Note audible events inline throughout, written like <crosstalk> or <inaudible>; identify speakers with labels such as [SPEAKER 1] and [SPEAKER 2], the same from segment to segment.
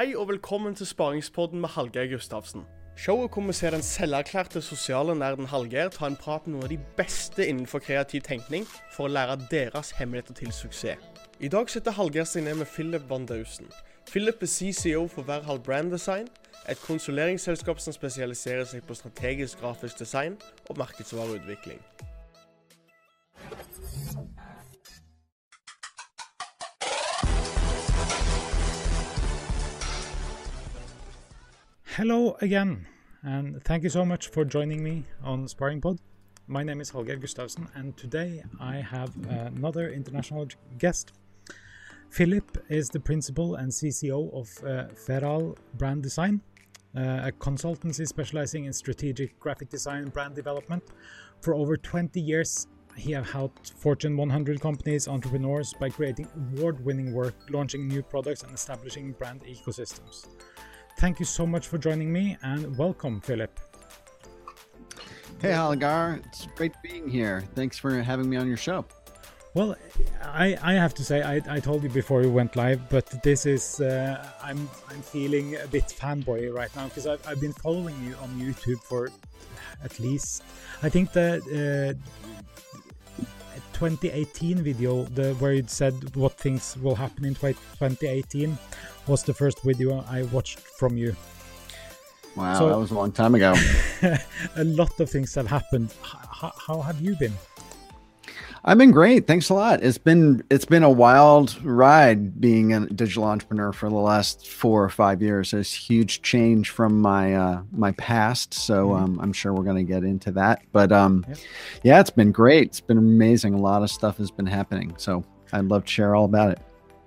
[SPEAKER 1] Hei og velkommen til Sparingspodden med Hallgeir Gustavsen. Showet hvor vi ser den selverklærte sosiale nerden Hallgeir ta en prat med noen av de beste innenfor kreativ tenkning for å lære deres hemmeligheter til suksess. I dag sitter Hallgeir seg ned med Philip Van Dausen. Philip er CCO for Werhall Brand Design, et konsuleringsselskap som spesialiserer seg på strategisk grafisk design og markedsvareutvikling.
[SPEAKER 2] Hello again, and thank you so much for joining me on Sparring Pod. My name is Hallgeir Gustavsen, and today I have another international guest. Philip is the principal and CCO of uh, Verhaal Brand Design, uh, a consultancy specializing in strategic graphic design and brand development. For over 20 years, he has helped Fortune 100 companies, entrepreneurs by creating award winning work, launching new products, and establishing brand ecosystems. Thank you so much for joining me and welcome, Philip.
[SPEAKER 3] Hey, Hallgeir. It's great being here. Thanks for having me on your show.
[SPEAKER 2] Well, I, I have to say, I, I told you before we went live, but this is, uh, I'm, I'm feeling a bit fanboy right now because I've, I've been following you on YouTube for at least, I think the uh, 2018 video the, where you said what things will happen in 2018 was the first video I watched from you.
[SPEAKER 3] Wow, so, that was a long time ago. <laughs>
[SPEAKER 2] a lot of things have happened. How, how have you been?
[SPEAKER 3] I've been great. Thanks a lot. It's been it's been a wild ride being a digital entrepreneur for the last four or five years. It's huge change from my uh, my past. So mm-hmm. um, I'm sure we're going to get into that. But um, yep. yeah, it's been great. It's been amazing. A lot of stuff has been happening. So I'd love to share all about it.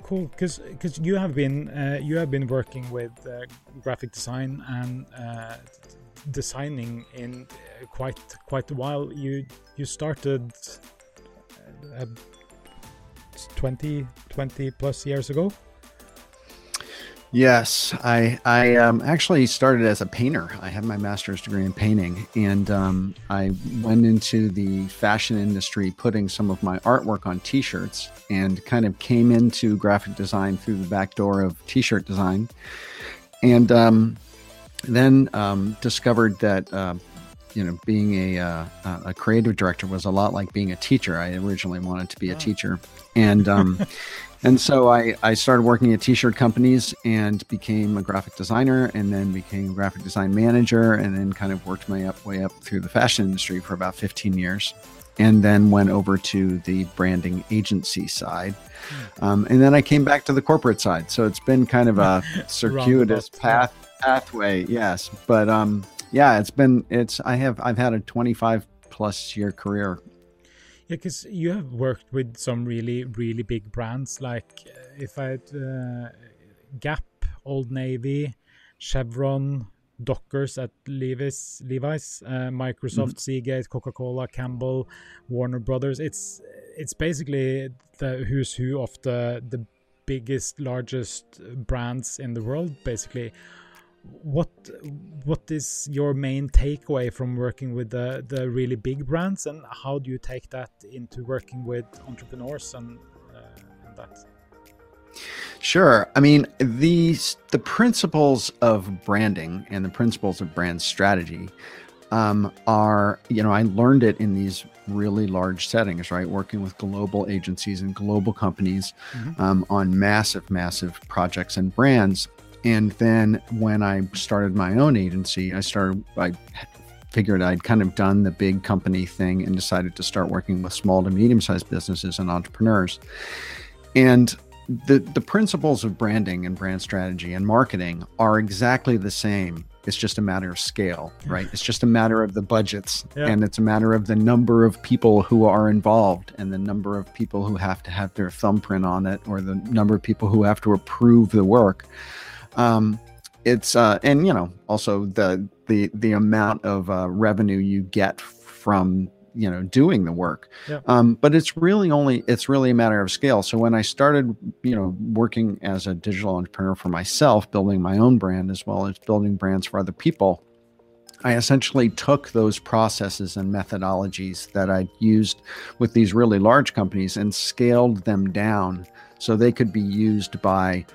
[SPEAKER 2] Cool, because because you have been uh, you have been working with uh, graphic design and uh, designing in quite quite a while. You you started uh, 20, 20 plus years ago?
[SPEAKER 3] Yes, I I um, actually started as a painter. I have my master's degree in painting, and um, I went into the fashion industry, putting some of my artwork on T-shirts, and kind of came into graphic design through the back door of T-shirt design, and um, then um, discovered that uh, you know, being a uh, a creative director was a lot like being a teacher. I originally wanted to be a teacher, and um, <laughs> and so I I started working at t-shirt companies and became a graphic designer, and then became a graphic design manager, and then kind of worked my up way up through the fashion industry for about 15 years, and then went over to the branding agency side. Um, and then I came back to the corporate side. So it's been kind of a <laughs> circuitous path pathway, yes. But um, yeah, it's been it's I have I've had a 25 plus year career.
[SPEAKER 2] Because you have worked with some really really big brands like uh, if I had uh, Gap, Old Navy, Chevron, Dockers at Levi's, Levi's, uh, Microsoft, mm-hmm. Seagate, Coca-Cola, Campbell, Warner Brothers. It's it's basically the who's who of the the biggest, largest brands in the world, basically what what is your main takeaway from working with the the really big brands and how do you take that into working with entrepreneurs and, uh, and that
[SPEAKER 3] Sure. I mean, these the principles of branding and the principles of brand strategy um, are, you know, I learned it in these really large settings, right? Working with global agencies and global companies mm-hmm. um, on massive, massive projects and brands. And then when I started my own agency, I started, I figured I'd kind of done the big company thing and decided to start working with small to medium sized businesses and entrepreneurs. And the, the principles of branding and brand strategy and marketing are exactly the same. It's just a matter of scale, right? It's just a matter of the budgets yeah. and it's a matter of the number of people who are involved and the number of people who have to have their thumbprint on it or the number of people who have to approve the work. Um, it's uh, and you know also the the the amount of uh, revenue you get from you know doing the work yeah. um, but it's really only it's really a matter of scale so when i started you know working as a digital entrepreneur for myself building my own brand as well as building brands for other people i essentially took those processes and methodologies that i used with these really large companies and scaled them down so they could be used by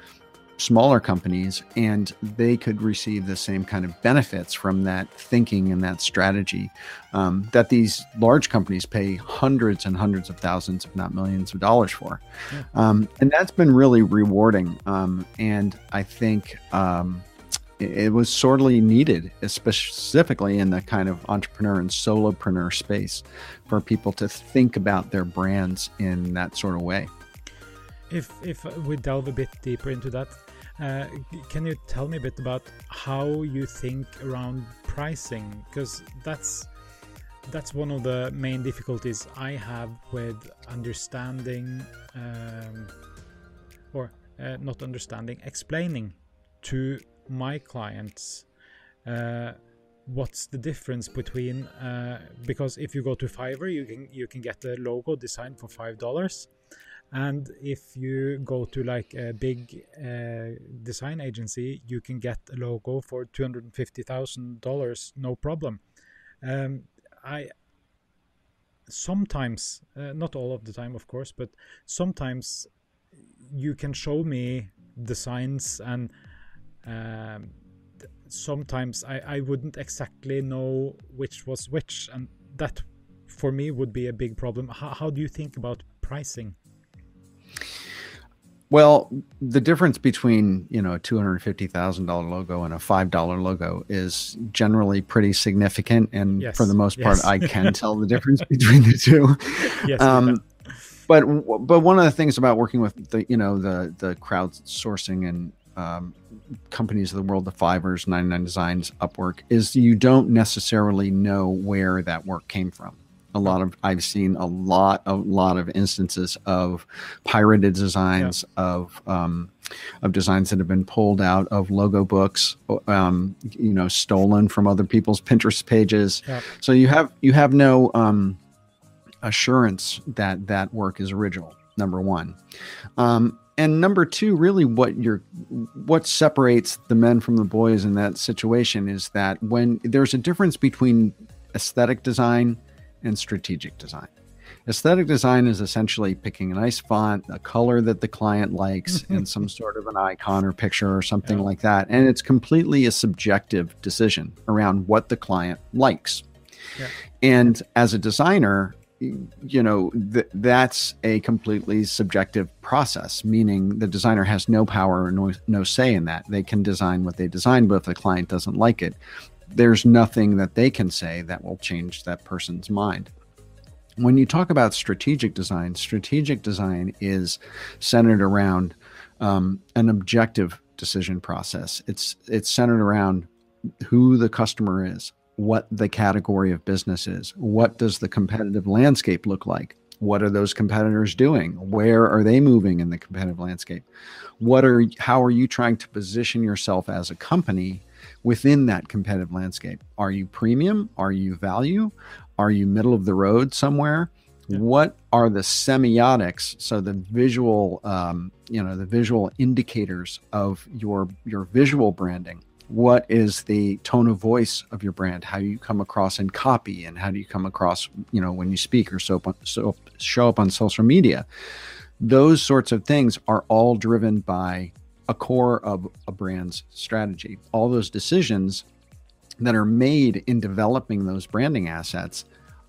[SPEAKER 3] smaller companies and they could receive the same kind of benefits from that thinking and that strategy um, that these large companies pay hundreds and hundreds of thousands if not millions of dollars for yeah. um, and that's been really rewarding um, and i think um, it was sorely needed, specifically in the kind of entrepreneur and solopreneur space, for people to think about their brands in that sort of way.
[SPEAKER 2] If if we delve a bit deeper into that, uh, can you tell me a bit about how you think around pricing? Because that's that's one of the main difficulties I have with understanding, um, or uh, not understanding, explaining to my clients uh, what's the difference between uh, because if you go to Fiverr you can you can get a logo designed for five dollars and if you go to like a big uh, design agency you can get a logo for two hundred and fifty thousand dollars no problem um, I sometimes uh, not all of the time of course but sometimes you can show me designs and um, sometimes I, I wouldn't exactly know which was which, and that for me would be a big problem. How, how do you think about pricing?
[SPEAKER 3] Well, the difference between you know a two hundred fifty thousand dollar logo and a five dollar logo is generally pretty significant, and yes. for the most part, yes. I can <laughs> tell the difference between the two. Yes, um, but but one of the things about working with the you know the the crowdsourcing and um, companies of the world, the Fiverrs, 99 Designs, Upwork, is you don't necessarily know where that work came from. A lot of I've seen a lot a lot of instances of pirated designs yeah. of um, of designs that have been pulled out of logo books, um, you know, stolen from other people's <laughs> Pinterest pages. Yeah. So you have you have no um, assurance that that work is original. Number one. Um, and number two really what you're what separates the men from the boys in that situation is that when there's a difference between aesthetic design and strategic design aesthetic design is essentially picking a nice font a color that the client likes <laughs> and some sort of an icon or picture or something yeah. like that and it's completely a subjective decision around what the client likes yeah. and as a designer you know th- that's a completely subjective process meaning the designer has no power or no, no say in that they can design what they design but if the client doesn't like it there's nothing that they can say that will change that person's mind when you talk about strategic design strategic design is centered around um, an objective decision process it's it's centered around who the customer is what the category of business is. What does the competitive landscape look like? What are those competitors doing? Where are they moving in the competitive landscape? What are how are you trying to position yourself as a company within that competitive landscape? Are you premium? Are you value? Are you middle of the road somewhere? Yeah. What are the semiotics? So the visual, um, you know, the visual indicators of your your visual branding what is the tone of voice of your brand how you come across in copy and how do you come across you know when you speak or so, so show up on social media those sorts of things are all driven by a core of a brand's strategy all those decisions that are made in developing those branding assets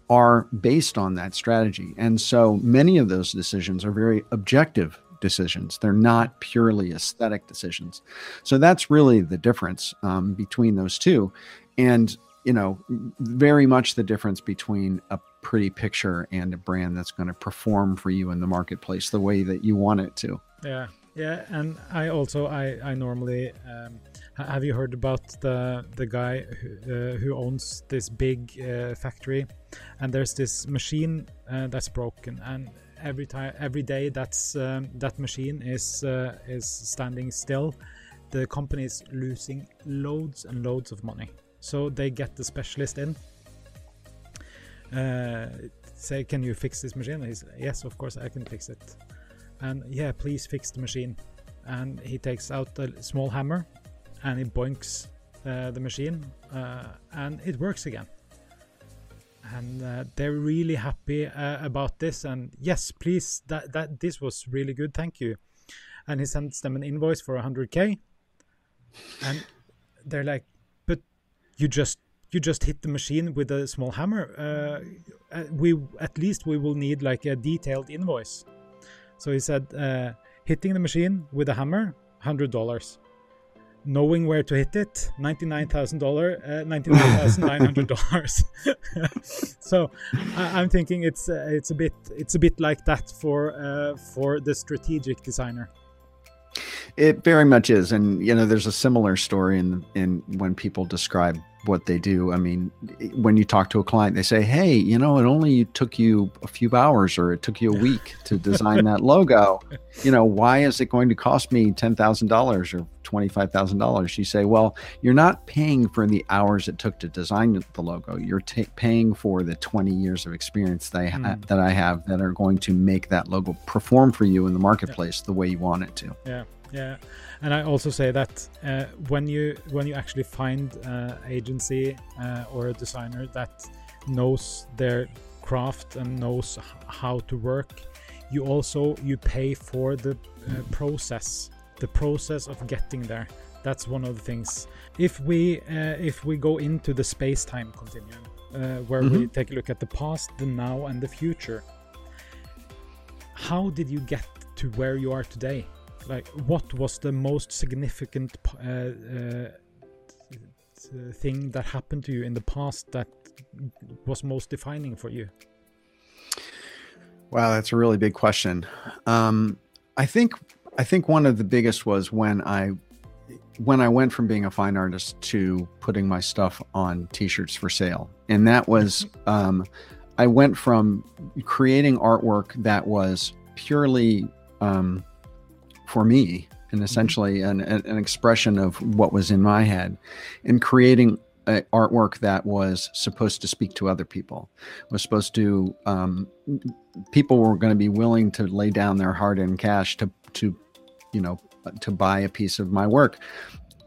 [SPEAKER 3] are based on that strategy and so many of those decisions are very objective decisions. They're not purely aesthetic decisions. So that's really the difference um, between those two. And, you know, very much the difference between a pretty picture and a brand that's going to perform for you in the marketplace the way that you want it to.
[SPEAKER 2] Yeah. Yeah. And I also, I, I normally, um, have you heard about the the guy who, uh, who owns this big uh, factory? And there's this machine uh, that's broken and every time every day that's um, that machine is uh, is standing still. The company is losing loads and loads of money. So they get the specialist in uh, say can you fix this machine? He's yes of course i can fix it and yeah please fix the machine. And he takes out a small hammer and he boinks uh, the machine uh, and it works again. And uh, they're really happy uh, about this. And yes please that that this was really good. Thank you. And he sends them an invoice for 100k and they're like but you just you just hit the machine with a small hammer. Uh, uh, we at least we will need like a detailed invoice so he said uh, hitting the machine with a hammer $100 knowing where to hit it $99000 uh, $99900 <laughs> <laughs> so I, am thinking it's uh, it's a bit it's a bit like that for uh, for the strategic designer.
[SPEAKER 3] It very much is, and you know, there's a similar story in in when people describe what they do. I mean, when you talk to a client, they say, "Hey, you know, it only took you a few hours, or it took you a week to design that logo. <laughs> You know, why is it going to cost me ten thousand dollars or twenty five thousand dollars?" You say, "Well, you're not paying for the hours it took to design the logo. You're t- paying for the twenty years of experience that I, ha- mm. that I have that are going to make that logo perform for you in the marketplace yeah. the way you want it to."
[SPEAKER 2] Yeah. Yeah, and I also say that uh, when you when you actually find an agency uh, or a designer that knows their craft and knows how to work, you also you pay for the uh, process, the process of getting there. That's one of the things. If we uh, if we go into the space time continuum, uh, where mm-hmm. we take a look at the past, the now, and the future, how did you get to where you are today? Like what was the most significant uh, uh, thing that happened to you in the past that was most defining for you?
[SPEAKER 3] Wow, that's a really big question. Um, I think I think one of the biggest was when I when I went from being a fine artist to putting my stuff on T-shirts for sale, and that was um, I went from creating artwork that was purely um, for me and mm-hmm. essentially an, an expression of what was in my head and creating artwork that was supposed to speak to other people was supposed to um, people were going to be willing to lay down their hard-earned cash to to you know to buy a piece of my work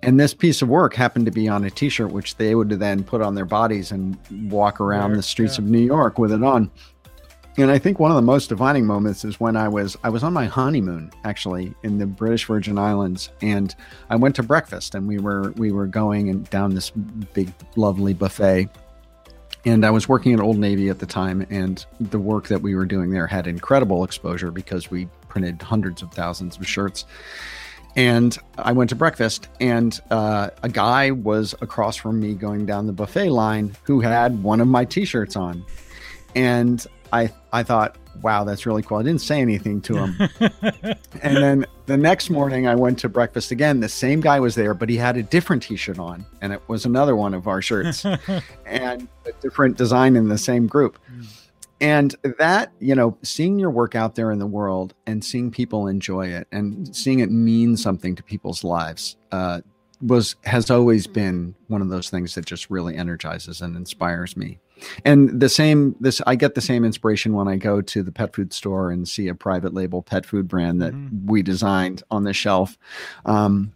[SPEAKER 3] and this piece of work happened to be on a t-shirt which they would then put on their bodies and walk around the streets yeah. of new york with it on and I think one of the most defining moments is when I was I was on my honeymoon actually in the British Virgin Islands, and I went to breakfast, and we were we were going and down this big lovely buffet, and I was working at Old Navy at the time, and the work that we were doing there had incredible exposure because we printed hundreds of thousands of shirts. And I went to breakfast, and uh, a guy was across from me going down the buffet line who had one of my T-shirts on, and I I thought, wow, that's really cool. I didn't say anything to him. <laughs> and then the next morning, I went to breakfast again. The same guy was there, but he had a different T-shirt on, and it was another one of our shirts, <laughs> and a different design in the same group. And that, you know, seeing your work out there in the world and seeing people enjoy it and seeing it mean something to people's lives uh, was has always been one of those things that just really energizes and inspires me and the same this i get the same inspiration when i go to the pet food store and see a private label pet food brand that mm-hmm. we designed on the shelf. Um,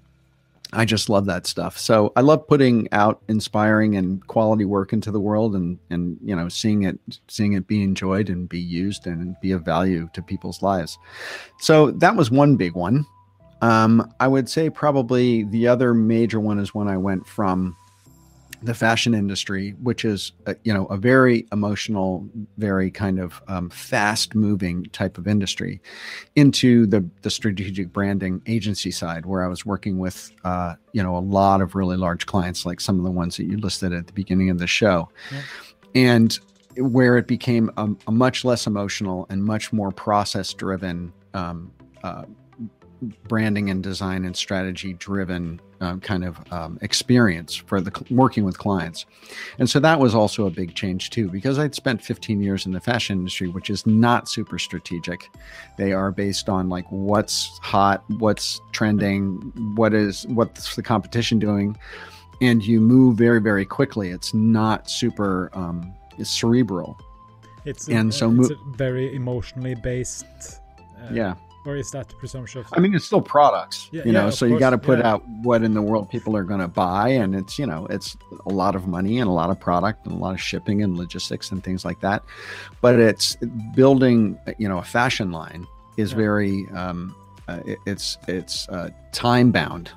[SPEAKER 3] i just love that stuff. So i love putting out inspiring and quality work into the world and and you know seeing it seeing it be enjoyed and be used and be of value to people's lives. So that was one big one. Um, i would say probably the other major one is when i went from the fashion industry, which is a, you know a very emotional, very kind of um, fast-moving type of industry, into the the strategic branding agency side, where I was working with uh, you know a lot of really large clients, like some of the ones that you listed at the beginning of the show, yeah. and where it became a, a, much less emotional and much more process-driven. Um, uh, branding and design and strategy driven uh, kind of um, experience for the working with clients. And so that was also a big change too because i'd spent 15 years in the fashion industry which is not super strategic. They are based on like what's hot what's trending what is what's the competition doing. And you move very very quickly. It's not super um, it's cerebral.
[SPEAKER 2] It's and a, so mo- it's very emotionally based
[SPEAKER 3] uh, yeah
[SPEAKER 2] or is that?
[SPEAKER 3] I mean, it's still products, yeah, you know, yeah, so you got to put yeah. out what in the world people are going to buy. And it's, you know, it's a lot of money and a lot of product and a lot of shipping and logistics and things like that. But it's building, you know, a fashion line is very, um, uh, it, it's it's uh, time bound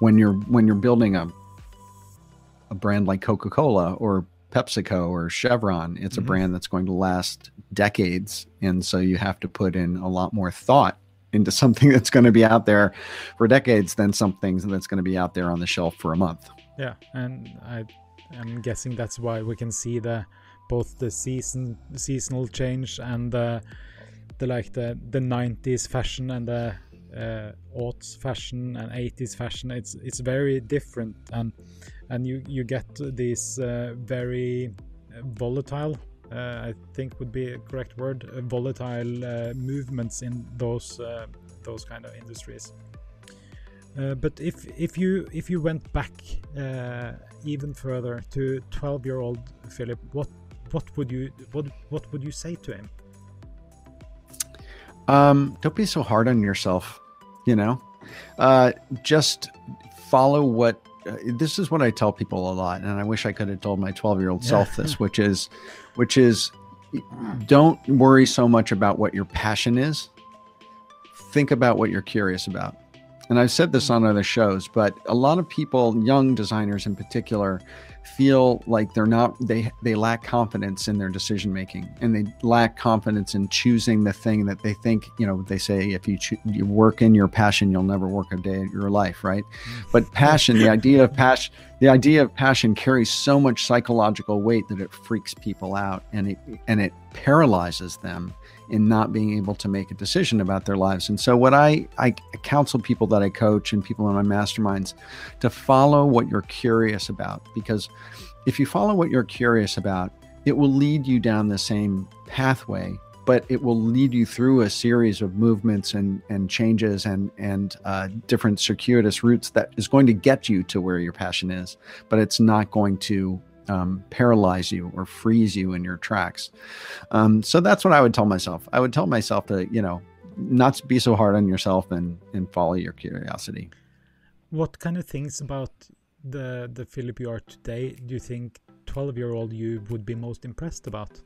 [SPEAKER 3] when you're when you're building a a brand like Coca Cola or PepsiCo or Chevron. It's a
[SPEAKER 2] Mhm.
[SPEAKER 3] brand that's going to last decades, and so you have to put in a lot more thought into something <laughs> that's going to be out there for decades than something that's going to be out there on the shelf for a month.
[SPEAKER 2] Yeah, and I am guessing that's why we can see the both the season seasonal change and the the like the the 90s fashion and the uh, aughts fashion and 80s fashion. It's it's very different and and you you get these uh, very volatile. Uh, I think would be a correct word. Uh, volatile uh, movements in those those kind of industries. Uh, but if if you if you went back uh, even further to 12 year old Philip, what what would you what what would you say to him?
[SPEAKER 3] Um, don't be so hard on yourself. You know, uh, just follow what. Uh, this is what I tell people a lot, and I wish I could have told my 12 year old self this, which is, which is, don't worry so much about what your passion is. Think about what you're curious about. And I've said this on other shows, but a lot of people, young designers in particular, feel like they're not they they lack confidence in their decision making and they lack confidence in choosing the thing that they think you know they say if you you work in your passion you'll never work a day of your life right? But <laughs> passion the idea of passion the idea of passion carries so much psychological weight that it freaks people out and it and it paralyzes them in not being able to make a decision about their lives. And so what i i counsel people that i coach and people in my masterminds to follow what you're curious about because if you follow what you're curious about it will lead you down the same pathway but it will lead you through a series of movements and and changes and and uh, different circuitous routes that is going to get you to where your passion is but it's not going to um, paralyze you or freeze you in your tracks um, so that's what i would tell myself i would tell myself to you know not be so hard on yourself and and follow your curiosity
[SPEAKER 2] What kind of things about the the Philip you are today do you think 12 year old you would be most impressed about?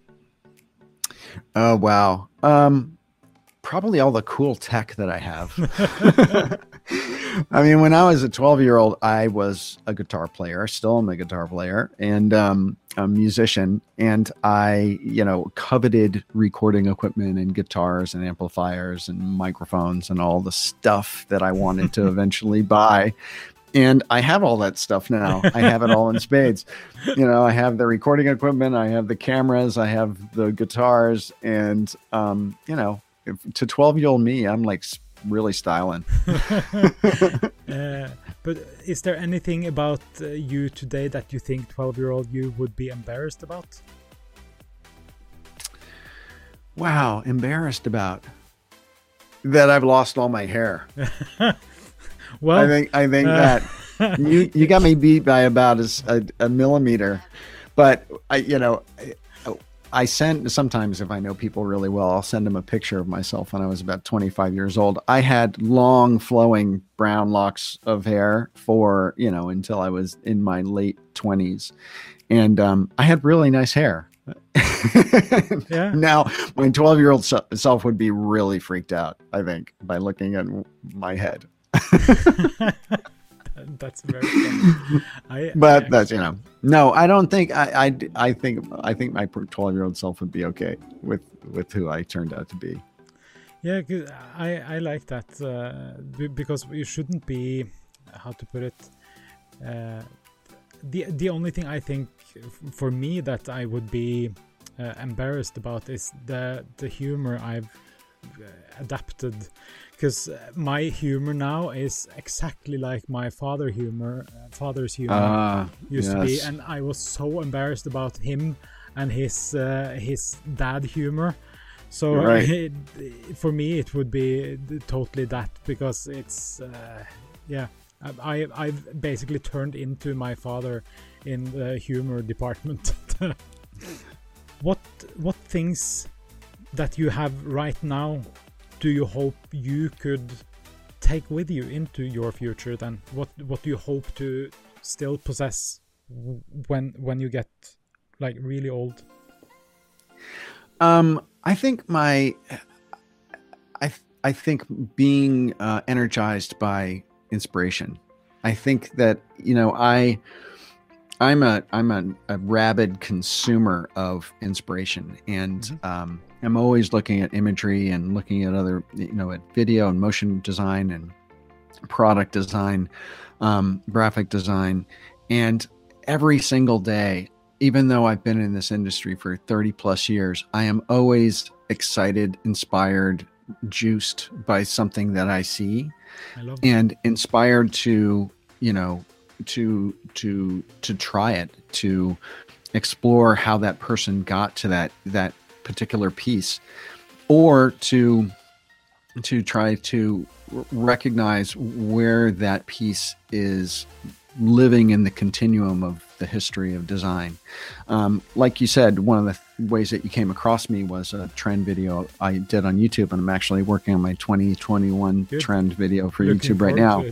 [SPEAKER 3] Oh wow. Um probably all the cool tech that I have. <laughs> <laughs> I mean, when I was a 12 year old, I was a guitar player, still am a guitar player and um, a musician. And I, you know, coveted recording equipment and guitars and amplifiers and microphones and all the stuff that I wanted to <laughs> eventually buy. And I have all that stuff now. I have it all in spades. <laughs> You know, I have the recording equipment, I have the cameras, I have the guitars, and um, you know, if, to 12 year old me, I'm like really styling. <laughs> <laughs>
[SPEAKER 2] Uh, but is there anything about uh, you today that you think 12 year old you would be embarrassed about?
[SPEAKER 3] Wow, embarrassed about that I've lost all my hair. <laughs>
[SPEAKER 2] Well,
[SPEAKER 3] I think I think
[SPEAKER 2] uh,
[SPEAKER 3] that you you got me beat by about a, a millimeter, but I you know. I, send sometimes if I know people really well, I'll send them a picture of myself when I was about 25 years old. I had long flowing brown locks of hair for, you know, until I was in my late 20s. And um, I had really nice hair. <laughs>
[SPEAKER 2] Yeah.
[SPEAKER 3] Now, my 12 year old self would be really freaked out, I think, by looking at my head. <laughs> <laughs>
[SPEAKER 2] that's very funny. I,
[SPEAKER 3] but
[SPEAKER 2] I
[SPEAKER 3] that's you know no i don't think i i, I think i think my 12 year old self would be okay with with who i turned out to be
[SPEAKER 2] yeah I I like that uh, because you shouldn't be how to put it. Uh, the the only thing I think for me that I would be uh, embarrassed about is the the humor I've uh, adapted because my humor now is exactly like my father humor uh, father's humor
[SPEAKER 3] ah
[SPEAKER 2] used to be and I was so embarrassed about him and his uh, his dad humor. So
[SPEAKER 3] right. <laughs>
[SPEAKER 2] it, for me it would be totally that because it's uh, yeah I, I I've basically turned into my father in the humor department. <laughs> What what things that you have right now do you hope you could take with you into your future then what what do you hope to still possess when when you get like really old
[SPEAKER 3] um i think my i I think being uh, energized by inspiration. I think that you know I I'm a I'm a, a rabid consumer of inspiration, and mm-hmm. um, I'm always looking at imagery and looking at other you know at video and motion design and product design, um, graphic design, and every single day. Even though I've been in this industry for 30 plus years, I am always excited, inspired, juiced by something that I see, I and inspired to you know to to to try it to explore how that person got to that that particular piece or to to try to recognize where that piece is living in the continuum of the history of design. Um, like you said, one of the ways that you came across me was a trend video I did on YouTube, and I'm actually working on my 2021 Good. trend video for Looking YouTube right now.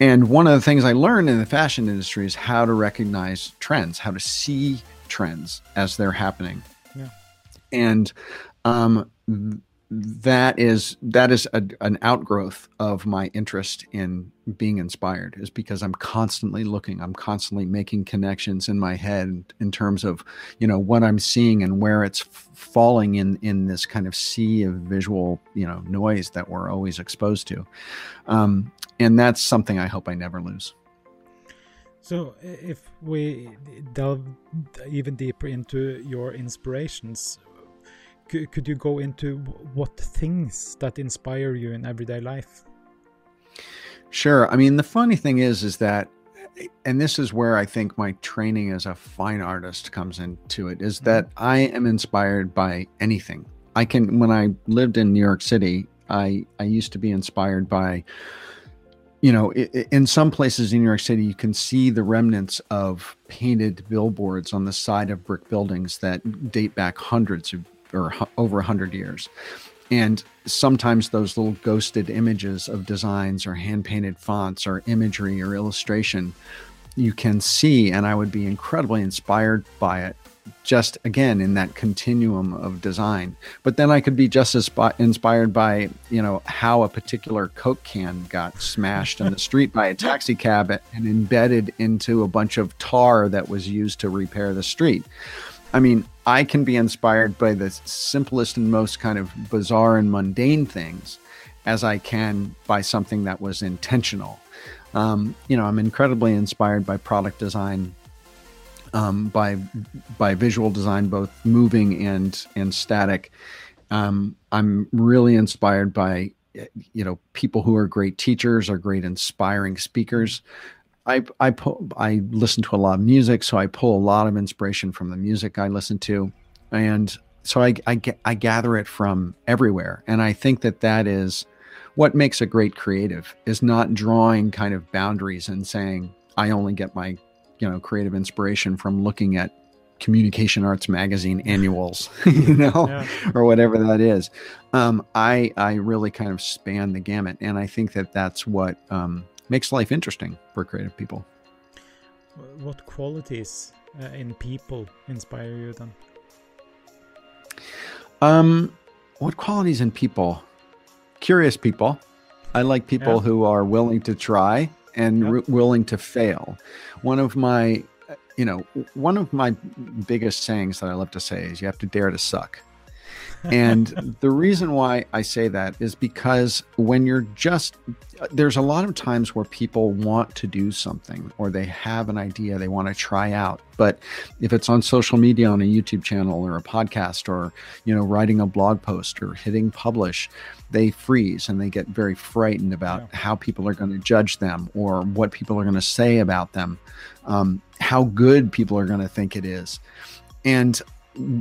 [SPEAKER 3] And one of the things I learned in the fashion industry is how to recognize trends, how to see trends as they're happening. Yeah. And um, that is that is a, an outgrowth of my interest in being inspired is because i'm constantly looking i'm constantly making connections in my head in terms of you know what i'm seeing and where it's falling in in this kind of sea of visual you know noise that we're always exposed to um, and that's something i hope i never lose
[SPEAKER 2] so if we delve even deeper into your inspirations could you go into what things that inspire you in everyday life?
[SPEAKER 3] Sure. I mean, the funny thing is, is that, and this is where I think my training as a fine artist comes into it, is that mm-hmm. I am inspired by anything. I can, when I lived in New York City, I, I used to be inspired by, you know, in some places in New York City, you can see the remnants of painted billboards on the side of brick buildings that date back hundreds of or over 100 years. And sometimes those little ghosted images of designs or hand painted fonts or imagery or illustration you can see, and I would be incredibly inspired by it. Just again in that continuum of design, but then I could be just as inspired by you know how a particular Coke can got smashed in the <laughs> street by a taxi cab and embedded into a bunch of tar that was used to repair the street. I mean, I can be inspired by the simplest and most kind of bizarre and mundane things as I can by something that was intentional. Um, you know, I'm incredibly inspired by product design, um, by by visual design, both moving and and static. Um, I'm really inspired by you know people who are great teachers or great inspiring speakers. I I pull, I listen to a lot of music, so I pull a lot of inspiration from the music I listen to, and so I I, I gather it from everywhere, and I think that that is what makes a great creative is not drawing kind of boundaries and saying I only get my you know creative inspiration from looking at communication arts magazine <laughs> annuals <laughs> you know yeah. or whatever that is um, i i really kind of span the gamut and i think that that's what um, makes life interesting for creative people.
[SPEAKER 2] What qualities uh, in people inspire you then?
[SPEAKER 3] Um, what qualities in people? Curious people. I like people yeah. who are willing to try and yeah. willing to fail. One of my, uh, you know, one of my biggest sayings that I love to say is you have to dare to suck and the reason why I say that is because when you're just, there's a lot of times where people want to do something or they have an idea they want to try out. But if it's on social media, on a YouTube channel or a podcast or, you know, writing a blog post or hitting publish, they freeze and they get very frightened about yeah. how people are going to judge them or what people are going to say about them, um, how good people are going to think it is. And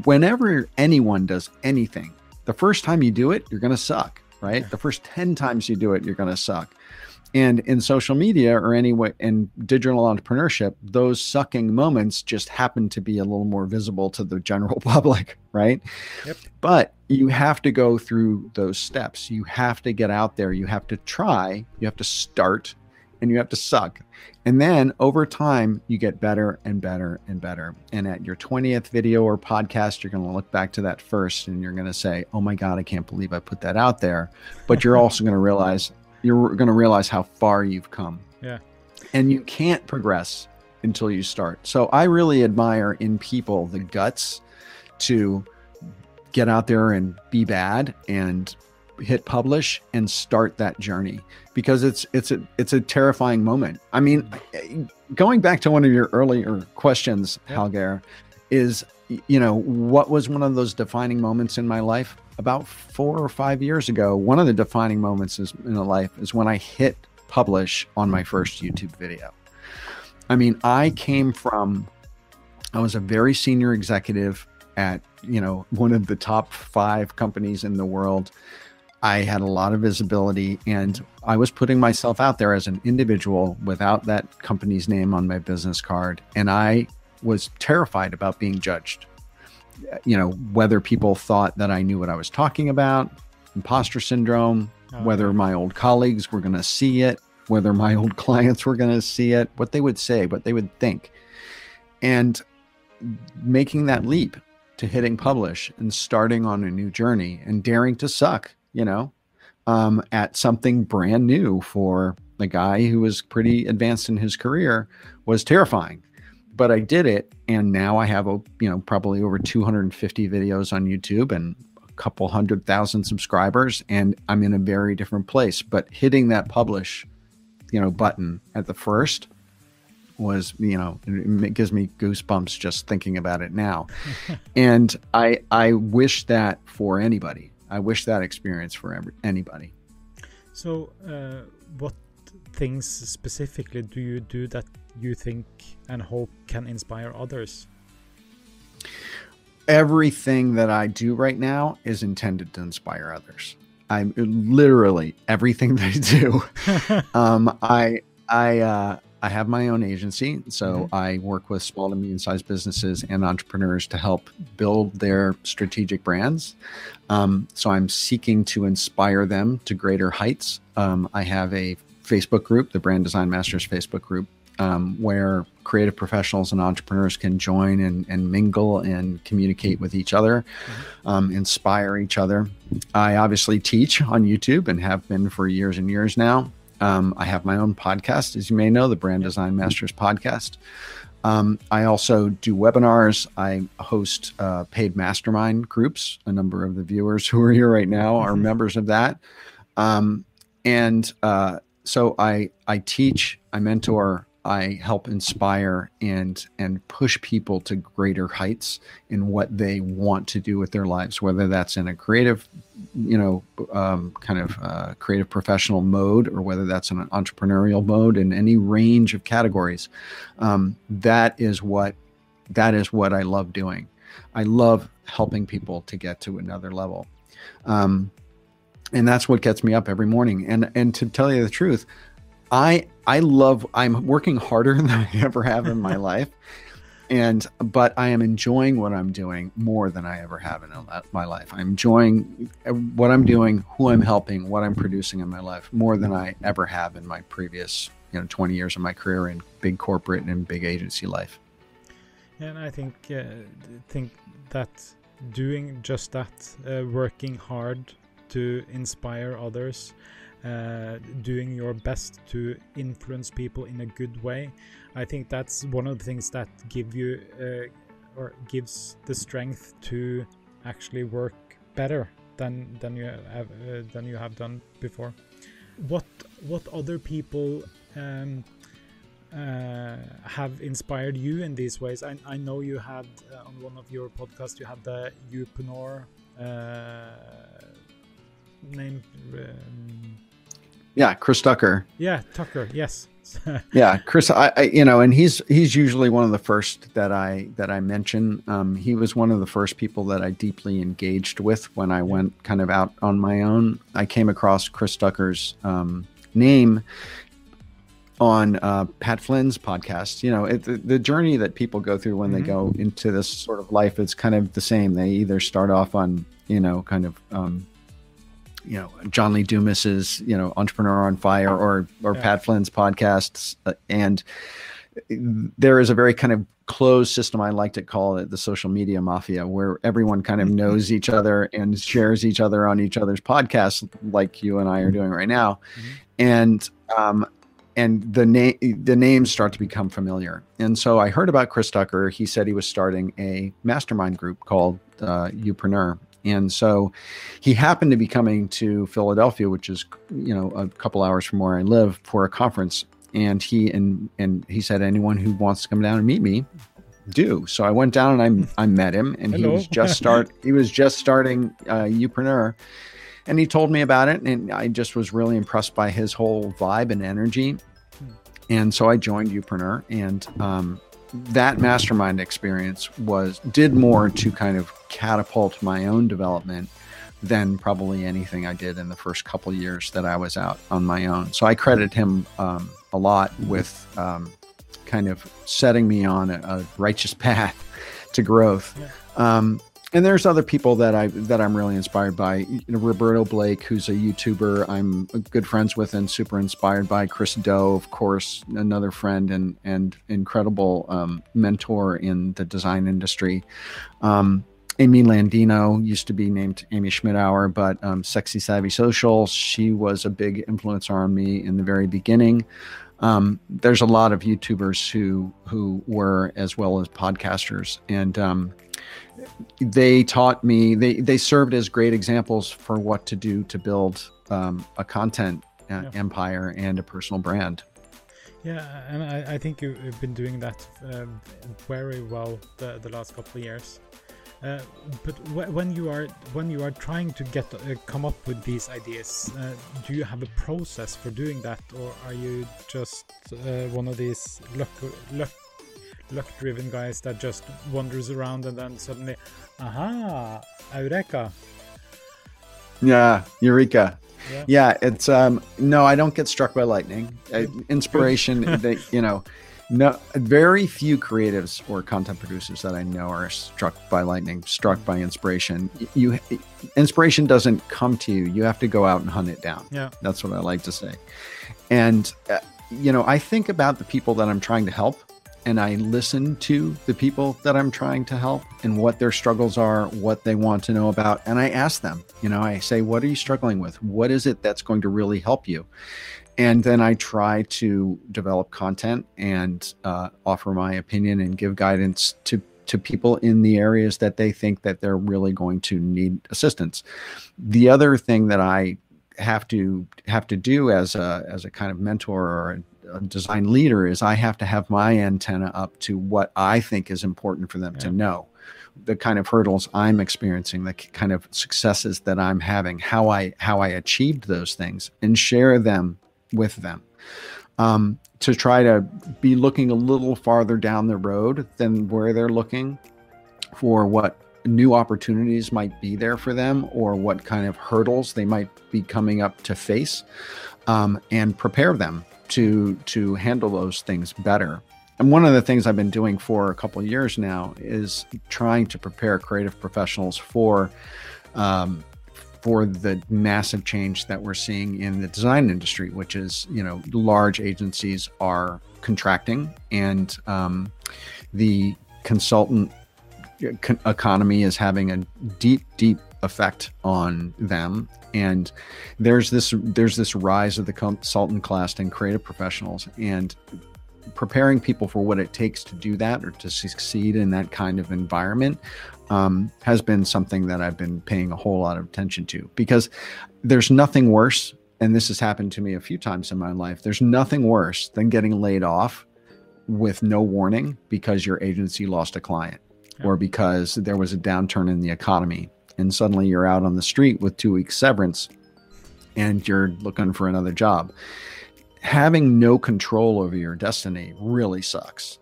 [SPEAKER 3] whenever anyone does anything, the first time you do it, you're going to suck, right? The first 10 times you do it, you're going to suck. And in social media or anyway in digital entrepreneurship, those sucking moments just happen to be a little more visible to the general <laughs> public, right? Yep. But you have to go through those steps. You have to get out there. You have to try. You have to start and you have to suck. And then over time, you get better and better and better. And at your 20th video or podcast, you're going to look back to that first and you're going to say, Oh my God, I can't believe I put that out there. But you're <laughs> also going to realize, you're going to realize how far you've come.
[SPEAKER 2] Yeah.
[SPEAKER 3] And you can't progress until you start. So I really admire in people the guts to get out there and be bad and hit publish and start that journey because it's it's a it's a terrifying moment. I mean, going back to one of your earlier questions, yep. Hallgeir, is you know what was one of those defining moments in my life about four or five years ago. One of the defining moments is, in a life is when I hit publish on my first YouTube video. I mean, I came from I was a very senior executive at you know one of the top five companies in the world I had a lot of visibility and I was putting myself out there as an individual without that company's name on my business card. And I was terrified about being judged. You know, whether people thought that I knew what I was talking about, imposter syndrome, oh, whether my old colleagues were going to see it, whether my old <laughs> clients were going to see it, what they would say, what they would think. And making that leap to hitting publish and starting on a new journey and daring to suck you know, um, at something brand new for the guy who was pretty advanced in his career was terrifying. But I did it, and now I have a you know probably over 250 videos on YouTube and a couple hundred thousand subscribers, and I'm in a very different place. But hitting that publish, you know, button at the first was you know it gives me goosebumps just thinking about it now <laughs> and i i wish that for anybody I wish that experience for every, anybody.
[SPEAKER 2] So, uh, what things specifically do you do that you think and hope can inspire others?
[SPEAKER 3] Everything that I do right now is intended to inspire others. I'm literally everything <laughs> that I do. <laughs> um, I I uh, I have my own agency, so mm-hmm. I work with small to medium sized businesses and entrepreneurs to help build their strategic brands. Um, so I'm seeking to inspire them to greater heights. Um, I have a Facebook group, the Brand Design Masters Facebook group, um, where creative professionals and entrepreneurs can join and, and mingle and communicate with each other, mm-hmm. um, inspire each other. I obviously teach on YouTube and have been for years and years now. Um, I have my own podcast, as you may know, the Brand Design Masters podcast. Um, I also do webinars. I host uh, paid mastermind groups. A number of the viewers who are here right now are mm-hmm. members of that. Um, and uh, so I I teach, I mentor, I help inspire and and push people to greater heights in what they want to do with their lives, whether that's in a creative, you know, um, kind of uh, creative professional mode, or whether that's in an entrepreneurial mode, in any range of categories. Um, that is what that is what I love doing. I love helping people to get to another level. Um, and that's what gets me up every morning. And and to tell you the truth, I I love I'm working harder <laughs> than I ever have in my <laughs> life. And but I am enjoying what I'm doing more than I ever have in my life. I'm enjoying what I'm doing, who I'm helping, what I'm producing in my life more than I ever have in my previous, you know, 20 years of my career in big corporate and big agency life.
[SPEAKER 2] And I think uh, think that doing just that, uh, working hard to inspire others, uh, doing your best to influence people in a good way. I think that's one of the things that give you uh, or gives the strength to actually work better than than you have uh, than you have done before. What what other people um, uh, have inspired you in these ways? I, I know you had uh, on one of your podcasts you had the Youpreneur uh, name. Um,
[SPEAKER 3] yeah, Chris Ducker.
[SPEAKER 2] Yeah, Ducker. Yes. <laughs>
[SPEAKER 3] yeah, Chris. I, I, you know, and he's he's usually one of the first that I that I mention. Um, he was one of the first people that I deeply engaged with when I went kind of out on my own. I came across Chris Ducker's um, name on uh, Pat Flynn's podcast. You know, it, the, the, journey that people go through when mm-hmm. they go into this sort of life is kind of the same. They either start off on, you know, kind of um, you know John Lee Dumas's you know Entrepreneur on Fire or or yeah. Pat Flynn's podcasts, uh, and there is a very kind of closed system. I like to call it the social media mafia, where everyone kind of mm-hmm. knows each other and shares each other on each other's podcasts, like you and I are doing right now, mm-hmm. and um, and the name the names start to become familiar. And so I heard about Chris Ducker. He said he was starting a mastermind group called uh, Youpreneur. And so he happened to be coming to Philadelphia, which is you know a couple hours from where I live, for a conference. And he and and he said anyone who wants to come down and meet me do. So i went down and i, I met him and Hello. he was just start <laughs> he was just starting uh Youpreneur and he told me about it and i just was really impressed by his whole vibe and energy. And so i joined Youpreneur and um that mastermind experience was did more to kind of catapult my own development than probably anything I did in the first couple years that I was out on my own. So I credit him um, a lot with um, kind of setting me on a, a righteous <laughs> path to growth. Yeah. Um, and there's other people that I that I'm really inspired by. You know, Roberto Blake, who's a YouTuber, I'm good friends with and super inspired by. Chris Do, of course, another friend and and incredible um, mentor in the design industry. Um, Amy Landino used to be named Amy Schmittauer, but um, Sexy Savvy Social, she was a big influencer on me in the very beginning. Um, there's a lot of YouTubers who who were as well as podcasters, and um, they taught me. They they served as great examples for what to do to build um, a content uh, yeah. empire and a personal brand.
[SPEAKER 2] Yeah, and I, I think you've been doing that uh, very well the, the last couple of years. Uh, but when you are when you are trying to get uh, come up with these ideas, uh, do you have a process for doing that, or are you just uh, one of these luck luck luck driven guys that just wanders around and then suddenly, aha, eureka?
[SPEAKER 3] Yeah, eureka. Yeah. yeah, it's um no, I don't get struck by lightning. Uh, inspiration, <laughs> that you know no, very few creatives or content producers that I know are struck by lightning, struck by inspiration. You, inspiration doesn't come to you; you have to go out and hunt it down.
[SPEAKER 2] Yeah,
[SPEAKER 3] that's what I like to say. And uh, you know, I think about the people that I'm trying to help, and I listen to the people that I'm trying to help and what their struggles are, what they want to know about, and I ask them. You know, I say, "What are you struggling with? What is it that's going to really help you?" and then I try to develop content and uh, offer my opinion and give guidance to to people in the areas that they think that they're really going to need assistance. The other thing that I have to have to do as a as a kind of mentor or a, design leader is I have to have my antenna up to what I think is important for them yeah. to know. The kind of hurdles I'm experiencing, the kind of successes that I'm having, how I how I achieved those things, and share them with them. Um, to try to be looking a little farther down the road than where they're looking for what new opportunities might be there for them or what kind of hurdles they might be coming up to face um, and prepare them to to handle those things better. And one of the things I've been doing for a couple years now is trying to prepare creative professionals for um, for the massive change that we're seeing in the design industry, which is, you know, large agencies are contracting and um, the consultant economy is having a deep, deep effect on them. And there's this there's this rise of the consultant class and creative professionals, and preparing people for what it takes to do that or to succeed in that kind of environment um, has been something that I've been paying a whole lot of attention to because there's nothing worse. And this has happened to me a few times in my life. There's nothing worse than getting laid off with no warning because your agency lost a client yeah. or because there was a downturn in the economy. And suddenly you're out on the street with two weeks severance and you're looking for another job. Having no control over your destiny really sucks.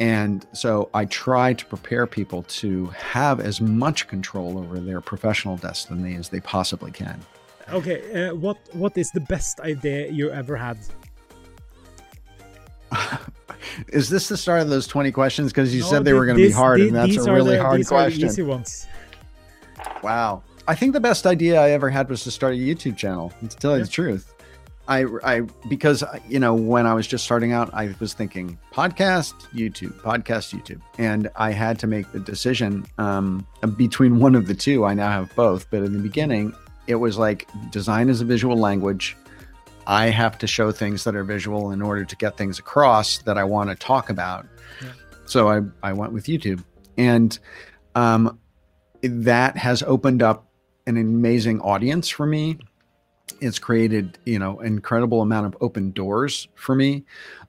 [SPEAKER 3] And so I try to prepare people to have as much control over their professional destiny as they possibly can.
[SPEAKER 2] Okay, uh, what what is the best idea you ever had? <laughs>
[SPEAKER 3] is this the start of those 20 questions? Because you no, said they were going to be hard, and that's a really
[SPEAKER 2] the,
[SPEAKER 3] hard
[SPEAKER 2] these
[SPEAKER 3] question.
[SPEAKER 2] Easy ones.
[SPEAKER 3] Wow. I think the best idea I ever had was to start a YouTube channel. To tell you
[SPEAKER 2] Yeah.
[SPEAKER 3] the truth, I, I because you know when I was just starting out, I was thinking podcast, YouTube, podcast, YouTube, and I had to make the decision um, between one of the two. I now have both, but in the beginning, it was like design is a visual language. I have to show things that are visual in order to get things across that I want to talk about.
[SPEAKER 2] Yeah.
[SPEAKER 3] So I, I went with YouTube. And um, that has opened up an amazing audience for me. It's created, you know, incredible amount of open doors for me.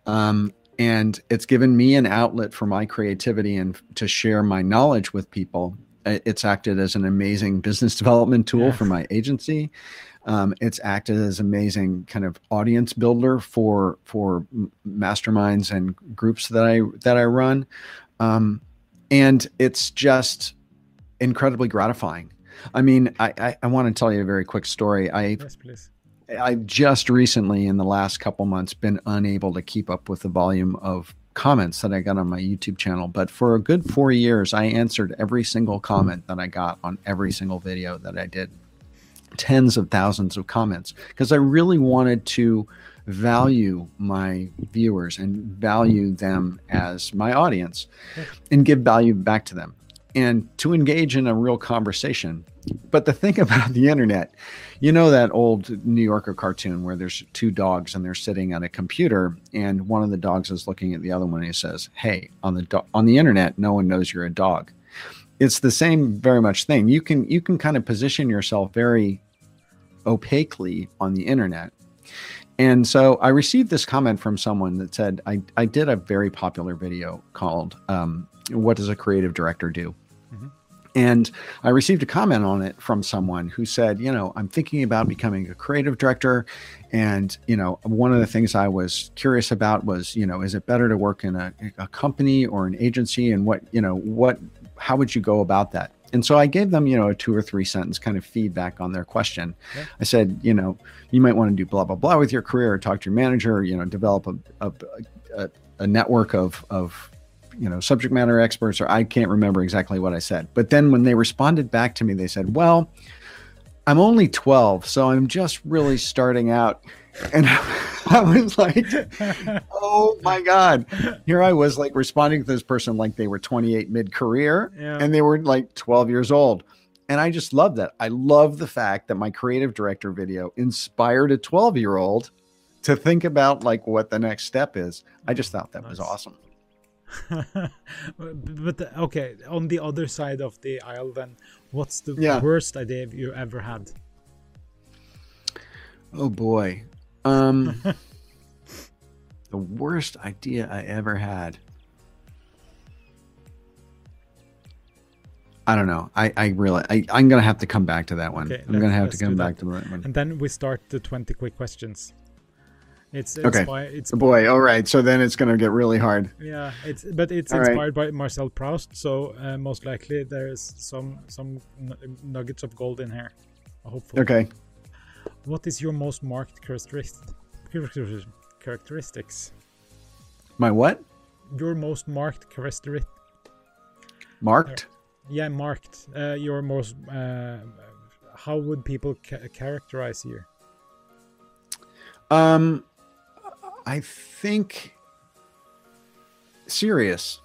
[SPEAKER 3] Um, and it's given me an outlet for my creativity and to share my knowledge with people. It's acted as an amazing business development tool
[SPEAKER 2] Yeah.
[SPEAKER 3] for my agency. Um, it's acted as an amazing kind of audience builder for for masterminds and groups that I that I run, um, and it's just incredibly gratifying. I mean, I, I, I want to tell you a very quick story. I
[SPEAKER 2] Yes, please.
[SPEAKER 3] I just recently, in the last couple months, been unable to keep up with the volume of comments that I got on my YouTube channel. But for a good four years, I answered every single comment that I got on every single video that I did. Tens of thousands of comments because I really wanted to value my viewers and value them as my audience and give value back to them and to engage in a real conversation. But the thing <laughs> about the internet, you know that old New Yorker cartoon where there's two dogs and they're sitting at a computer and one of the dogs is looking at the other one and he says, "Hey, on the do- on the internet, no one knows you're a dog." It's the same very much thing. You can you can kind of position yourself very opaquely on the internet. And so I received this comment from someone that said, I, I did a very popular video called um, What Does a Creative Director Do? And I received a comment on it from someone who said, you know, I'm thinking about becoming a creative director. And, you know, one of the things I was curious about was, you know, is it better to work in a, a company or an agency? And what, you know, what, how would you go about that? And so I gave them, you know, a two or three sentence kind of feedback on their question.
[SPEAKER 2] Yeah.
[SPEAKER 3] I said, you know, you might want to do blah blah blah with your career, or talk to your manager, you know, develop a a, a, a network of of you know subject matter experts, or I can't remember exactly what I said. But then when they responded back to me, they said, well, I'm only 12, so I'm just really starting out. <laughs> And <laughs> I was like, oh my God. Here I was like responding to this person like they were 28 mid career
[SPEAKER 2] Yeah.
[SPEAKER 3] and they were like 12 years old. And I just love that. I love the fact that my creative director video inspired a 12 year old to think about like what the next step is. I just thought that was awesome. <laughs>
[SPEAKER 2] but okay, on the other side of the aisle, then, what's the
[SPEAKER 3] Yeah.
[SPEAKER 2] worst idea you ever had?
[SPEAKER 3] Oh boy. Um <laughs> the worst idea I ever had. I don't know. I I really I, I'm gonna have to come back to that one.
[SPEAKER 2] Okay,
[SPEAKER 3] I'm gonna have to come back
[SPEAKER 2] that.
[SPEAKER 3] to that one.
[SPEAKER 2] And then we start the 20 quick questions. It's
[SPEAKER 3] Okay.
[SPEAKER 2] inspired. It's
[SPEAKER 3] Oh boy, all right. So then it's gonna get really hard.
[SPEAKER 2] yeah. It's but it's
[SPEAKER 3] All right.
[SPEAKER 2] inspired by Marcel Proust, so uh, most likely there is some some nuggets of gold in here. Hopefully.
[SPEAKER 3] Okay.
[SPEAKER 2] What is your most marked characteristic? Characteristics.
[SPEAKER 3] My what?
[SPEAKER 2] Your most marked characteristic.
[SPEAKER 3] Marked?
[SPEAKER 2] Yeah, marked. Uh, your most. Uh, how would people ca- characterize you?
[SPEAKER 3] Um I think serious.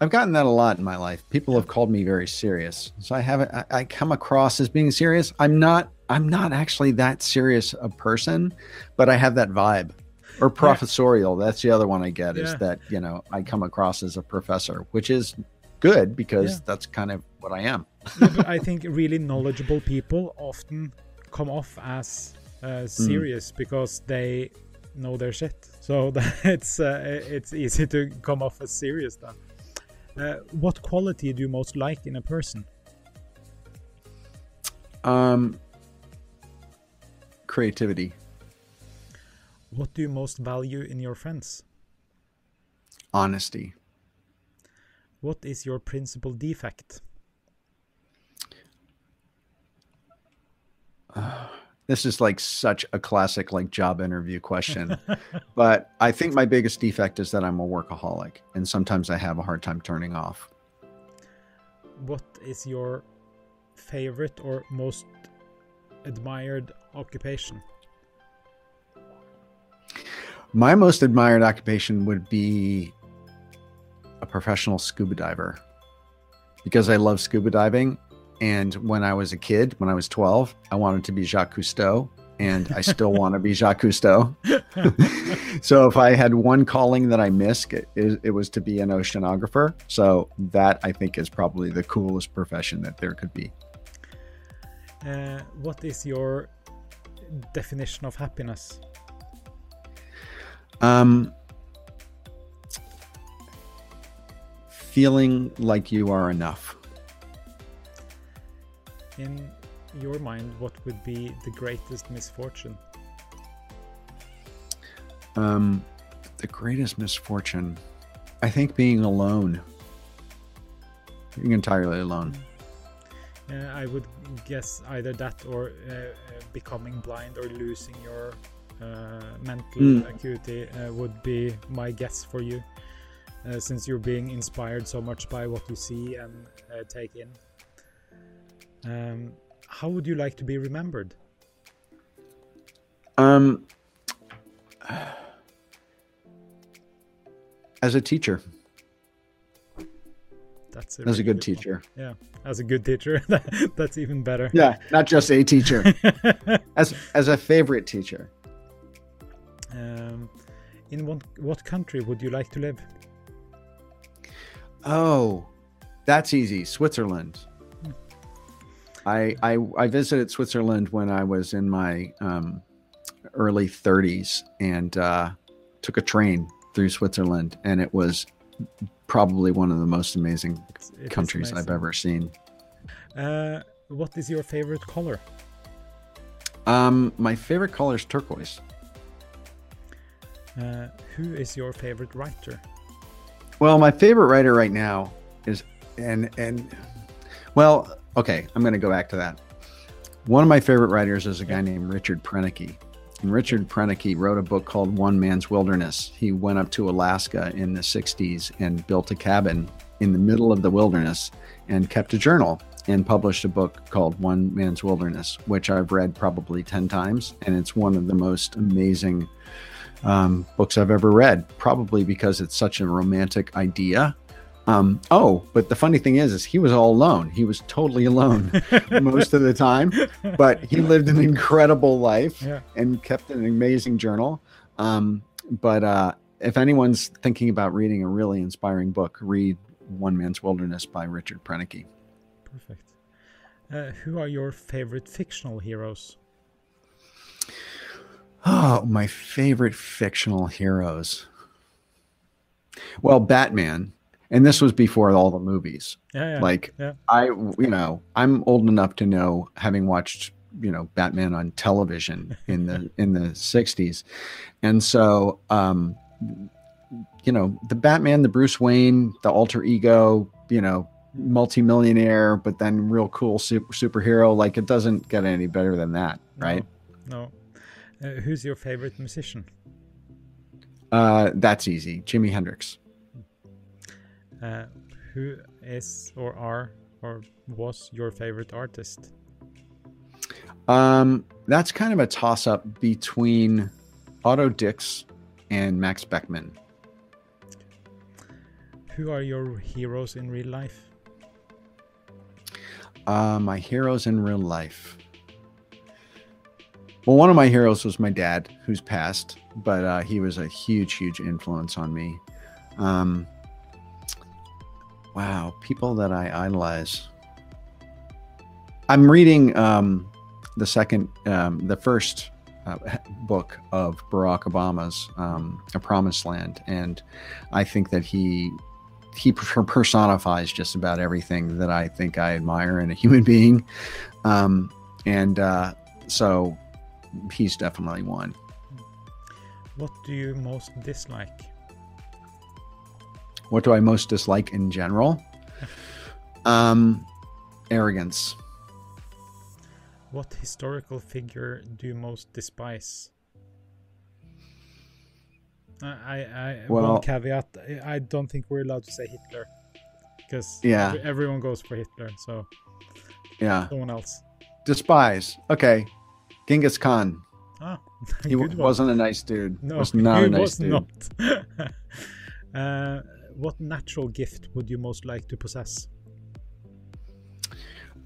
[SPEAKER 3] I've gotten that a lot in my life. People have called me very serious. So I haven't I, I come across as being serious. I'm not I'm not actually that serious a person, but I have that vibe. Or professorial. That's the other one I get is that, you know, I come across as a professor, which is good because
[SPEAKER 2] Yeah.
[SPEAKER 3] that's kind of what I am.
[SPEAKER 2] Yeah, I <laughs> think really knowledgeable people often come off as
[SPEAKER 3] Hmm.
[SPEAKER 2] uh, serious because they know their shit. So <laughs> it's uh, it's easy to come off as serious then. Uh, what quality do you most like in a person?
[SPEAKER 3] Um creativity.
[SPEAKER 2] What do you most value in your friends?
[SPEAKER 3] Honesty.
[SPEAKER 2] What is your principal defect?
[SPEAKER 3] This is like such a classic like job interview question. <laughs> but I think my biggest defect is that I'm a workaholic and sometimes I have a hard time turning off.
[SPEAKER 2] What is your favorite or most admired occupation?
[SPEAKER 3] My most admired occupation would be a professional scuba diver because I love scuba diving. And when I was a kid, when I was 12, I wanted to be Jacques Cousteau, and I still want to be Jacques Cousteau. <laughs> so if I had one calling that I missed, it, it was to be an oceanographer. So that I think is probably the coolest profession that there could be.
[SPEAKER 2] Uh, what is your definition of happiness?
[SPEAKER 3] Um, feeling like you are enough.
[SPEAKER 2] In your mind, what would be the greatest misfortune?
[SPEAKER 3] Um, the greatest misfortune, I think, being alone, being entirely alone.
[SPEAKER 2] Uh, I would guess either that or uh, uh, becoming blind or losing your uh, mental
[SPEAKER 3] Mm.
[SPEAKER 2] acuity uh, would be my guess for you, uh, since you're being inspired so much by what you see and uh, take in. Um, how would you like to be remembered?
[SPEAKER 3] Um, as a teacher,
[SPEAKER 2] That's
[SPEAKER 3] as a
[SPEAKER 2] really
[SPEAKER 3] good
[SPEAKER 2] one.
[SPEAKER 3] teacher.
[SPEAKER 2] Yeah, as a good teacher, <laughs> that's even better.
[SPEAKER 3] Yeah, not just a teacher. <laughs> as as a favorite teacher.
[SPEAKER 2] um, in what what country would you like to live?
[SPEAKER 3] Oh, that's easy. Switzerland. I, I I visited Switzerland when I was in my um, early 30s and uh, took a train through Switzerland, and it was probably one of the most amazing
[SPEAKER 2] It
[SPEAKER 3] countries I've ever seen.
[SPEAKER 2] Uh, what is your favorite color?
[SPEAKER 3] Um, my favorite color is turquoise.
[SPEAKER 2] Uh, who is your favorite writer?
[SPEAKER 3] Well, my favorite writer right now is and and well, okay, I'm going to go back to that. One of my favorite writers is a guy named Richard Proenneke. And Richard Proenneke wrote a book called One Man's Wilderness. He went up to Alaska in the 60s and built a cabin in the middle of the wilderness and kept a journal and published a book called One Man's Wilderness, which I've read probably 10 times. And it's one of the most amazing um, books I've ever read, probably because it's such a romantic idea. Um, oh, but the funny thing is, is he was all alone. He was totally alone <laughs> most of the time, but he lived an incredible life
[SPEAKER 2] Yeah.
[SPEAKER 3] and kept an amazing journal. Um, but uh, if anyone's thinking about reading a really inspiring book, read One Man's Wilderness by Richard Proenneke.
[SPEAKER 2] Perfect. Uh, who are your favorite fictional heroes?
[SPEAKER 3] Oh, my favorite fictional heroes. Well, Batman, and this was before all the movies.
[SPEAKER 2] Yeah, yeah.
[SPEAKER 3] Like
[SPEAKER 2] yeah.
[SPEAKER 3] I, you know, I'm old enough to know, having watched, you know, Batman on television <laughs> in the in the '60s, and so, um, you know, the Batman, the Bruce Wayne, the alter ego, you know, multimillionaire, but then real cool super, superhero. Like it doesn't get any better than that, right?
[SPEAKER 2] No. Uh, who's your favorite musician?
[SPEAKER 3] Uh, that's easy. Jimi Hendrix.
[SPEAKER 2] Uh, who is or are or was your favorite artist?
[SPEAKER 3] Um, that's kind of a toss up between Otto Dix and Max Beckmann.
[SPEAKER 2] Who are your heroes in real life?
[SPEAKER 3] Uh, my heroes in real life. Well, one of my heroes was my dad, who's passed, but uh, he was a huge, huge influence on me. Um, wow, people that I idolize. I'm reading um, the second, um, the first uh, book of Barack Obama's um, A Promised Land, and I think that he he <laughs> personifies just about everything that I think I admire in a human being, um, and uh, so he's definitely one.
[SPEAKER 2] What do you most dislike?
[SPEAKER 3] What do I most dislike in general? <laughs> Um, arrogance.
[SPEAKER 2] What historical figure do you most despise? I, I, I
[SPEAKER 3] Well-
[SPEAKER 2] one caveat. I- I don't think we're allowed to say Hitler because
[SPEAKER 3] Yeah.
[SPEAKER 2] everyone goes for Hitler. So
[SPEAKER 3] Yeah.
[SPEAKER 2] Someone else.
[SPEAKER 3] Despise. Okay. Genghis Khan.
[SPEAKER 2] Ah, <laughs>
[SPEAKER 3] He
[SPEAKER 2] good
[SPEAKER 3] w-
[SPEAKER 2] one.
[SPEAKER 3] wasn't a nice dude.
[SPEAKER 2] No,
[SPEAKER 3] was not <laughs>
[SPEAKER 2] he
[SPEAKER 3] a nice
[SPEAKER 2] was
[SPEAKER 3] dude.
[SPEAKER 2] not. uh, what natural gift would you most like to possess?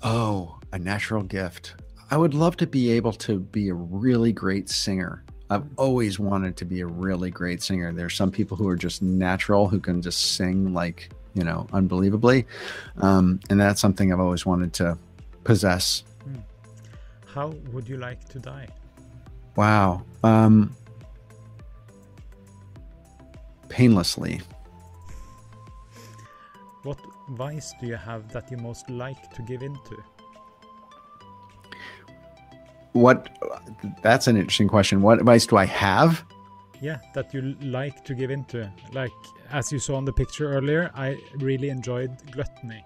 [SPEAKER 3] Oh, a natural gift. I would love to be able to be a really great singer. I've always wanted to be a really great singer. There's some people who are just natural who can just sing like, you know, unbelievably. Um, and that's something I've always wanted to possess.
[SPEAKER 2] How would you like to die?
[SPEAKER 3] Wow. Um, painlessly.
[SPEAKER 2] What vice do you have that you most like to give into?
[SPEAKER 3] What? That's an interesting question. What vice do I have?
[SPEAKER 2] Yeah, that you like to give into. Like as you saw in the picture earlier, I really enjoyed gluttony.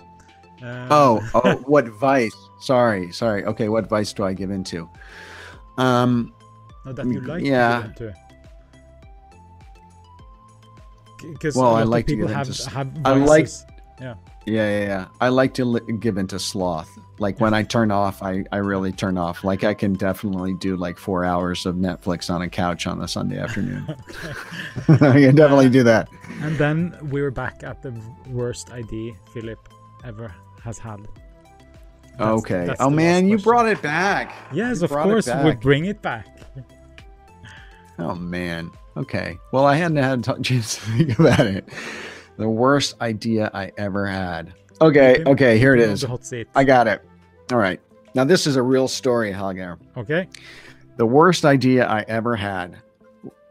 [SPEAKER 2] Um,
[SPEAKER 3] Oh, oh, <laughs> what vice? Sorry, sorry. Okay, what vice do I give into? Um,
[SPEAKER 2] no, that you like
[SPEAKER 3] yeah.
[SPEAKER 2] to give into. Because
[SPEAKER 3] Well, I like to
[SPEAKER 2] people
[SPEAKER 3] give
[SPEAKER 2] have
[SPEAKER 3] into
[SPEAKER 2] have
[SPEAKER 3] I like-.
[SPEAKER 2] Yeah.
[SPEAKER 3] yeah, yeah, yeah. I like to li- give into sloth. Like when I turn off, I I really turn off. Like I can definitely do like four hours of Netflix on a couch on a Sunday afternoon. <laughs> <laughs> I can definitely do that.
[SPEAKER 2] And then we were back at the worst idea Philip ever has had. That's-
[SPEAKER 3] okay.
[SPEAKER 2] that's
[SPEAKER 3] Oh man, you brought it back.
[SPEAKER 2] Yes,
[SPEAKER 3] You
[SPEAKER 2] of course, we bring it back.
[SPEAKER 3] Oh man. Okay. Well, I hadn't had a t- chance to think about it. The worst idea I ever had. Okay. Okay. Here it
[SPEAKER 2] keep him on
[SPEAKER 3] is.
[SPEAKER 2] The hot seat.
[SPEAKER 3] I got it. All right. Now this is a real story, Halgar.
[SPEAKER 2] Okay.
[SPEAKER 3] The worst idea I ever had.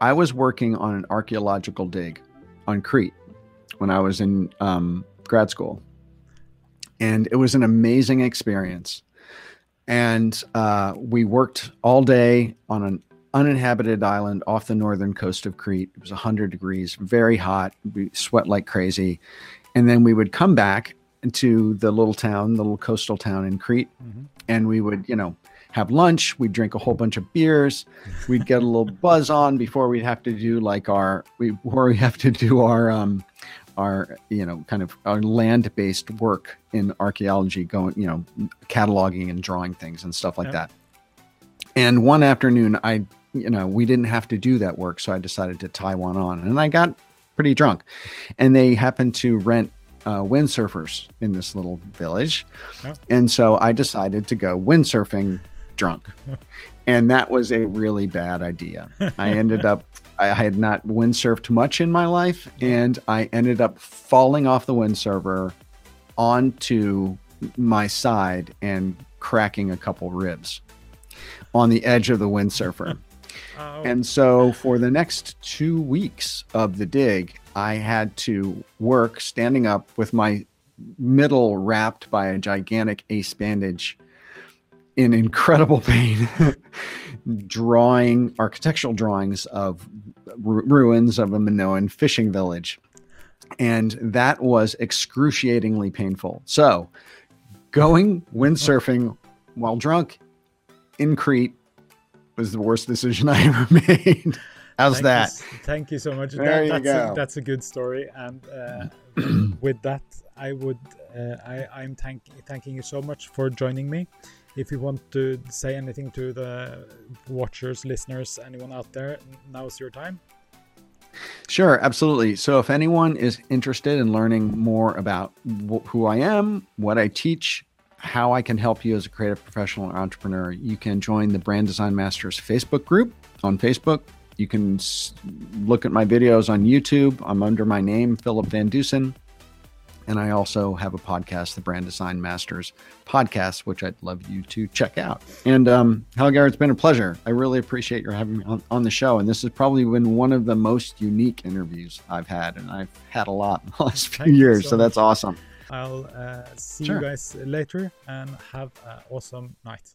[SPEAKER 3] I was working on an archaeological dig on Crete when I was in um, grad school, and it was an amazing experience. And uh, we worked all day on an uninhabited island off the northern coast of Crete. It was 100 degrees, very hot. We sweat like crazy. And then we would come back to the little town, the little coastal town in Crete,
[SPEAKER 2] Mhm.
[SPEAKER 3] and we would, you know, have lunch. We'd drink a whole bunch of beers. We'd get a little <laughs> buzz on before we'd have to do like our we before we have to do our um our you know kind of our land based work in archaeology, going you know cataloging and drawing things and stuff like
[SPEAKER 2] Yep.
[SPEAKER 3] that. And one afternoon, I you know we didn't have to do that work, so I decided to tie one on, and I got pretty drunk. And they happened to rent uh, windsurfers in this little village,
[SPEAKER 2] Oh.
[SPEAKER 3] and so I decided to go windsurfing drunk. <laughs> And that was a really bad idea. I ended up, I had not windsurfed much in my life, and I ended up falling off the windsurfer onto my side and cracking a couple ribs on the edge of the windsurfer.
[SPEAKER 2] Oh,
[SPEAKER 3] And so for the next two weeks of the dig, I had to work standing up with my middle wrapped by a gigantic ace bandage in incredible <laughs> pain, drawing architectural drawings of ru- ruins of a Minoan fishing village. And that was excruciatingly painful. So going windsurfing while drunk in Crete was the worst decision <laughs> I ever made. How's
[SPEAKER 2] thank
[SPEAKER 3] that?
[SPEAKER 2] You, thank you so much.
[SPEAKER 3] There you
[SPEAKER 2] that's,
[SPEAKER 3] go.
[SPEAKER 2] A, that's a good story. And uh, <clears throat> with that, I would uh, I, I'm thank, thanking you so much for joining me. If you want to say anything to the watchers, listeners, anyone out there, now's your time.
[SPEAKER 3] Sure, absolutely. So, if anyone is interested in learning more about wh- who I am, what I teach, how I can help you as a creative professional or entrepreneur, you can join the Brand Design Masters Facebook group on Facebook. You can look at my videos on YouTube. I'm under my name, Philip VanDusen. And I also have a podcast, the Brand Design Masters podcast, which I'd love you to check out. And um, Helgar, it's been a pleasure. I really appreciate your having me on, on the show. And this has probably been one of the most unique interviews I've had. And I've had a lot in the last few
[SPEAKER 2] Thank
[SPEAKER 3] years.
[SPEAKER 2] so
[SPEAKER 3] So that's awesome.
[SPEAKER 2] I'll uh, see
[SPEAKER 3] Sure.
[SPEAKER 2] you guys later and have an awesome night.